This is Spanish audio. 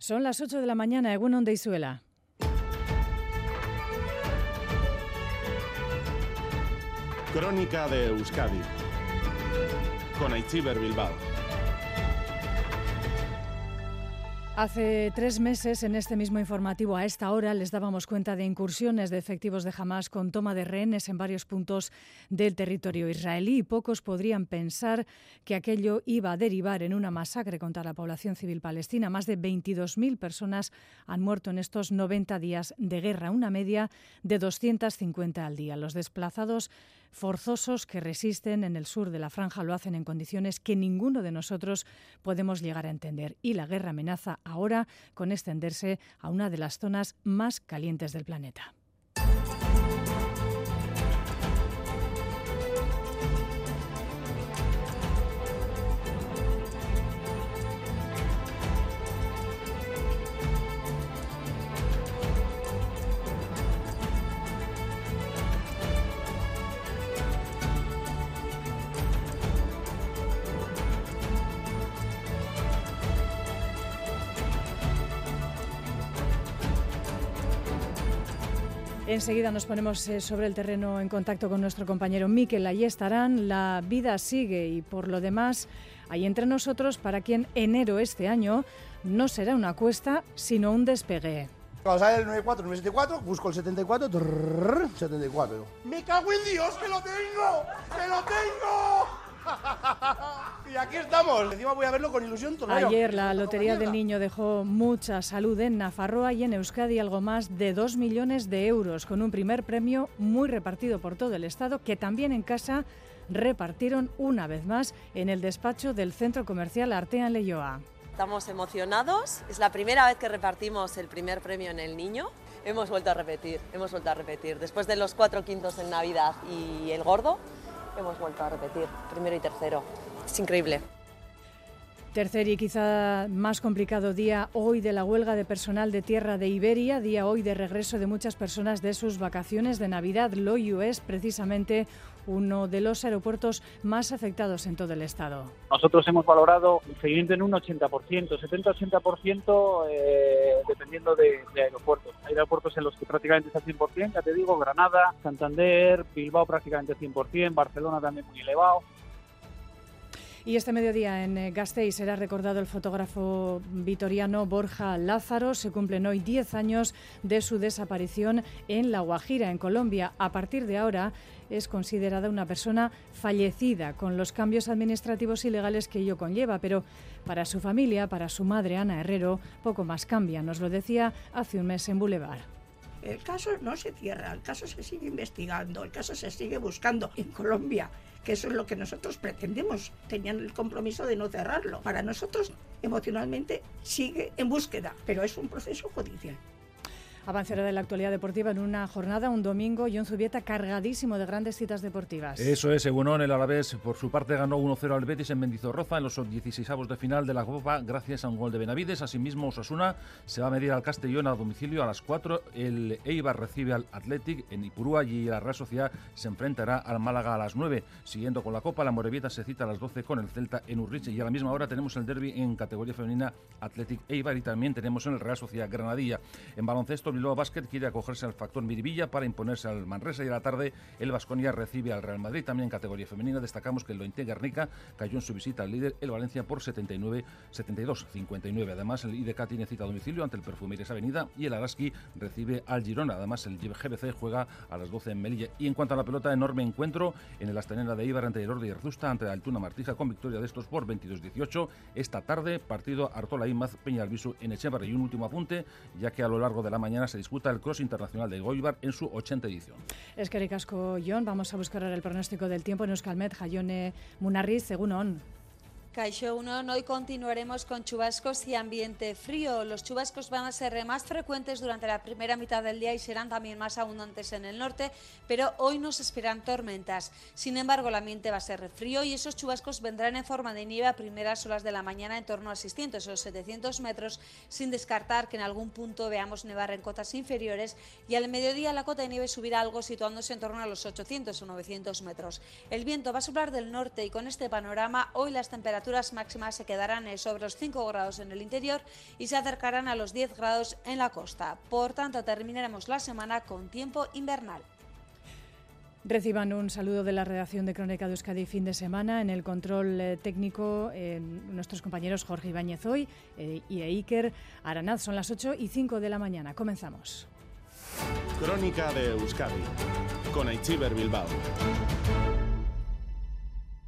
Son las 8 de la mañana, Egunon de Isuela. Crónica de Euskadi con Aichiber Bilbao. Hace tres meses, en este mismo informativo, a esta hora, les dábamos cuenta de incursiones de efectivos de Hamas con toma de rehenes en varios puntos del territorio israelí pocos podrían pensar que aquello iba a derivar en una masacre contra la población civil palestina. Más de 22.000 personas han muerto en estos 90 días de guerra, una media de 250 al día. Los desplazados forzosos que resisten en el sur de la franja lo hacen en condiciones que ninguno de nosotros podemos llegar a entender. Y la guerra amenaza ahora con extenderse a una de las zonas más calientes del planeta. Enseguida nos ponemos eh, sobre el terreno en contacto con nuestro compañero Miquel. Allí estarán. La vida sigue y por lo demás, hay entre nosotros para quien enero este año no será una cuesta, sino un despegue. Cuando sale el 94, 974, busco el 74, 74. ¡Me cago en Dios, que lo tengo! ¡Que lo tengo! y aquí estamos. Encima voy a verlo con ilusión todo Ayer la Lotería del Niño dejó mucha salud en Nafarroa y en Euskadi algo más de 2 millones de euros, con un primer premio muy repartido por todo el Estado, que también en casa repartieron una vez más en el despacho del Centro Comercial Artea en Leyoa. Estamos emocionados, es la primera vez que repartimos el primer premio en el Niño. Hemos vuelto a repetir, hemos vuelto a repetir. Después de los cuatro quintos en Navidad y el gordo, hemos vuelto a repetir, primero y tercero. Es increíble. Tercer y quizá más complicado día hoy de la huelga de personal de tierra de Iberia, día hoy de regreso de muchas personas de sus vacaciones de Navidad. Loyu es precisamente uno de los aeropuertos más afectados en todo el estado. Nosotros hemos valorado un seguimiento en un 80%, 70-80% eh, dependiendo de, aeropuertos. Hay aeropuertos en los que prácticamente está al 100%, ya te digo, Granada, Santander, Bilbao prácticamente 100%, Barcelona también muy elevado. Y este mediodía en eh, Gasteiz será recordado el fotógrafo vitoriano Borja Lázaro. Se cumplen hoy 10 años de su desaparición en La Guajira, en Colombia. A partir de ahora es considerada una persona fallecida con los cambios administrativos y legales que ello conlleva, pero para su familia, para su madre Ana Herrero, poco más cambia. Nos lo decía hace un mes en Boulevard. El caso no se cierra, el caso se sigue investigando, el caso se sigue buscando en Colombia que eso es lo que nosotros pretendemos. Tenían el compromiso de no cerrarlo. Para nosotros, emocionalmente, sigue en búsqueda, pero es un proceso judicial. Avancerá de la actualidad deportiva en una jornada, un domingo un Zubieta cargadísimo de grandes citas deportivas. Eso es, Egunon, el Alavés por su parte ganó 1-0 al Betis en Mendizorroza en los 16 avos de final de la Copa gracias a un gol de Benavides. Asimismo, Osasuna se va a medir al Castellón a domicilio a las 4. El Eibar recibe al Athletic en Ipurúa y la Real Sociedad se enfrentará al Málaga a las 9. Siguiendo con la Copa, la Morevieta se cita a las 12 con el Celta en Urriche y a la misma hora tenemos el derby en categoría femenina Athletic Eibar y también tenemos en el Real Sociedad Granadilla. En baloncesto, Bilbao Basket quiere acogerse al factor Miribilla para imponerse al Manresa y a la tarde el Vasconia recibe al Real Madrid. También en categoría femenina destacamos que el Lointe Guernica cayó en su visita al líder el Valencia por 79 72 59. Además el IDK tiene cita domicilio ante el Perfumerías Avenida y el Araski recibe al Girona. Además el GBC juega a las 12 en Melilla. Y en cuanto a la pelota, enorme encuentro en el Astenera de Ibar ante el Ordi y Arzusta ante la Altuna Martija con victoria de estos por 22-18. Esta tarde partido Artola Imaz Peña Albisu en Echevarri. Y un último apunte, ya que a lo largo de la mañana se disputa el Cross Internacional de Goibar en su 80 edición. Es que John, vamos a buscar ahora el pronóstico del tiempo en Euskalmet, Jayone Munarriz, según ON. Caixo 1, hoy continuaremos con chubascos y ambiente frío. Los chubascos van a ser más frecuentes durante la primera mitad del día y serán también más abundantes en el norte, pero hoy nos esperan tormentas. Sin embargo, el ambiente va a ser frío y esos chubascos vendrán en forma de nieve a primeras horas de la mañana en torno a 600 o 700 metros, sin descartar que en algún punto veamos nevar en cotas inferiores y al mediodía la cota de nieve subirá algo situándose en torno a los 800 o 900 metros. El viento va a soplar del norte y con este panorama hoy las temperaturas temperaturas máximas se quedarán sobre los 5 grados en el interior y se acercarán a los 10 grados en la costa. Por tanto, terminaremos la semana con tiempo invernal. Reciban un saludo de la redacción de Crónica de Euskadi fin de semana. En el control eh, técnico, eh, nuestros compañeros Jorge Ibáñez hoy eh, y Iker Aranaz. Son las 8 y 5 de la mañana. Comenzamos. Crónica de Euskadi con Aichiber Bilbao.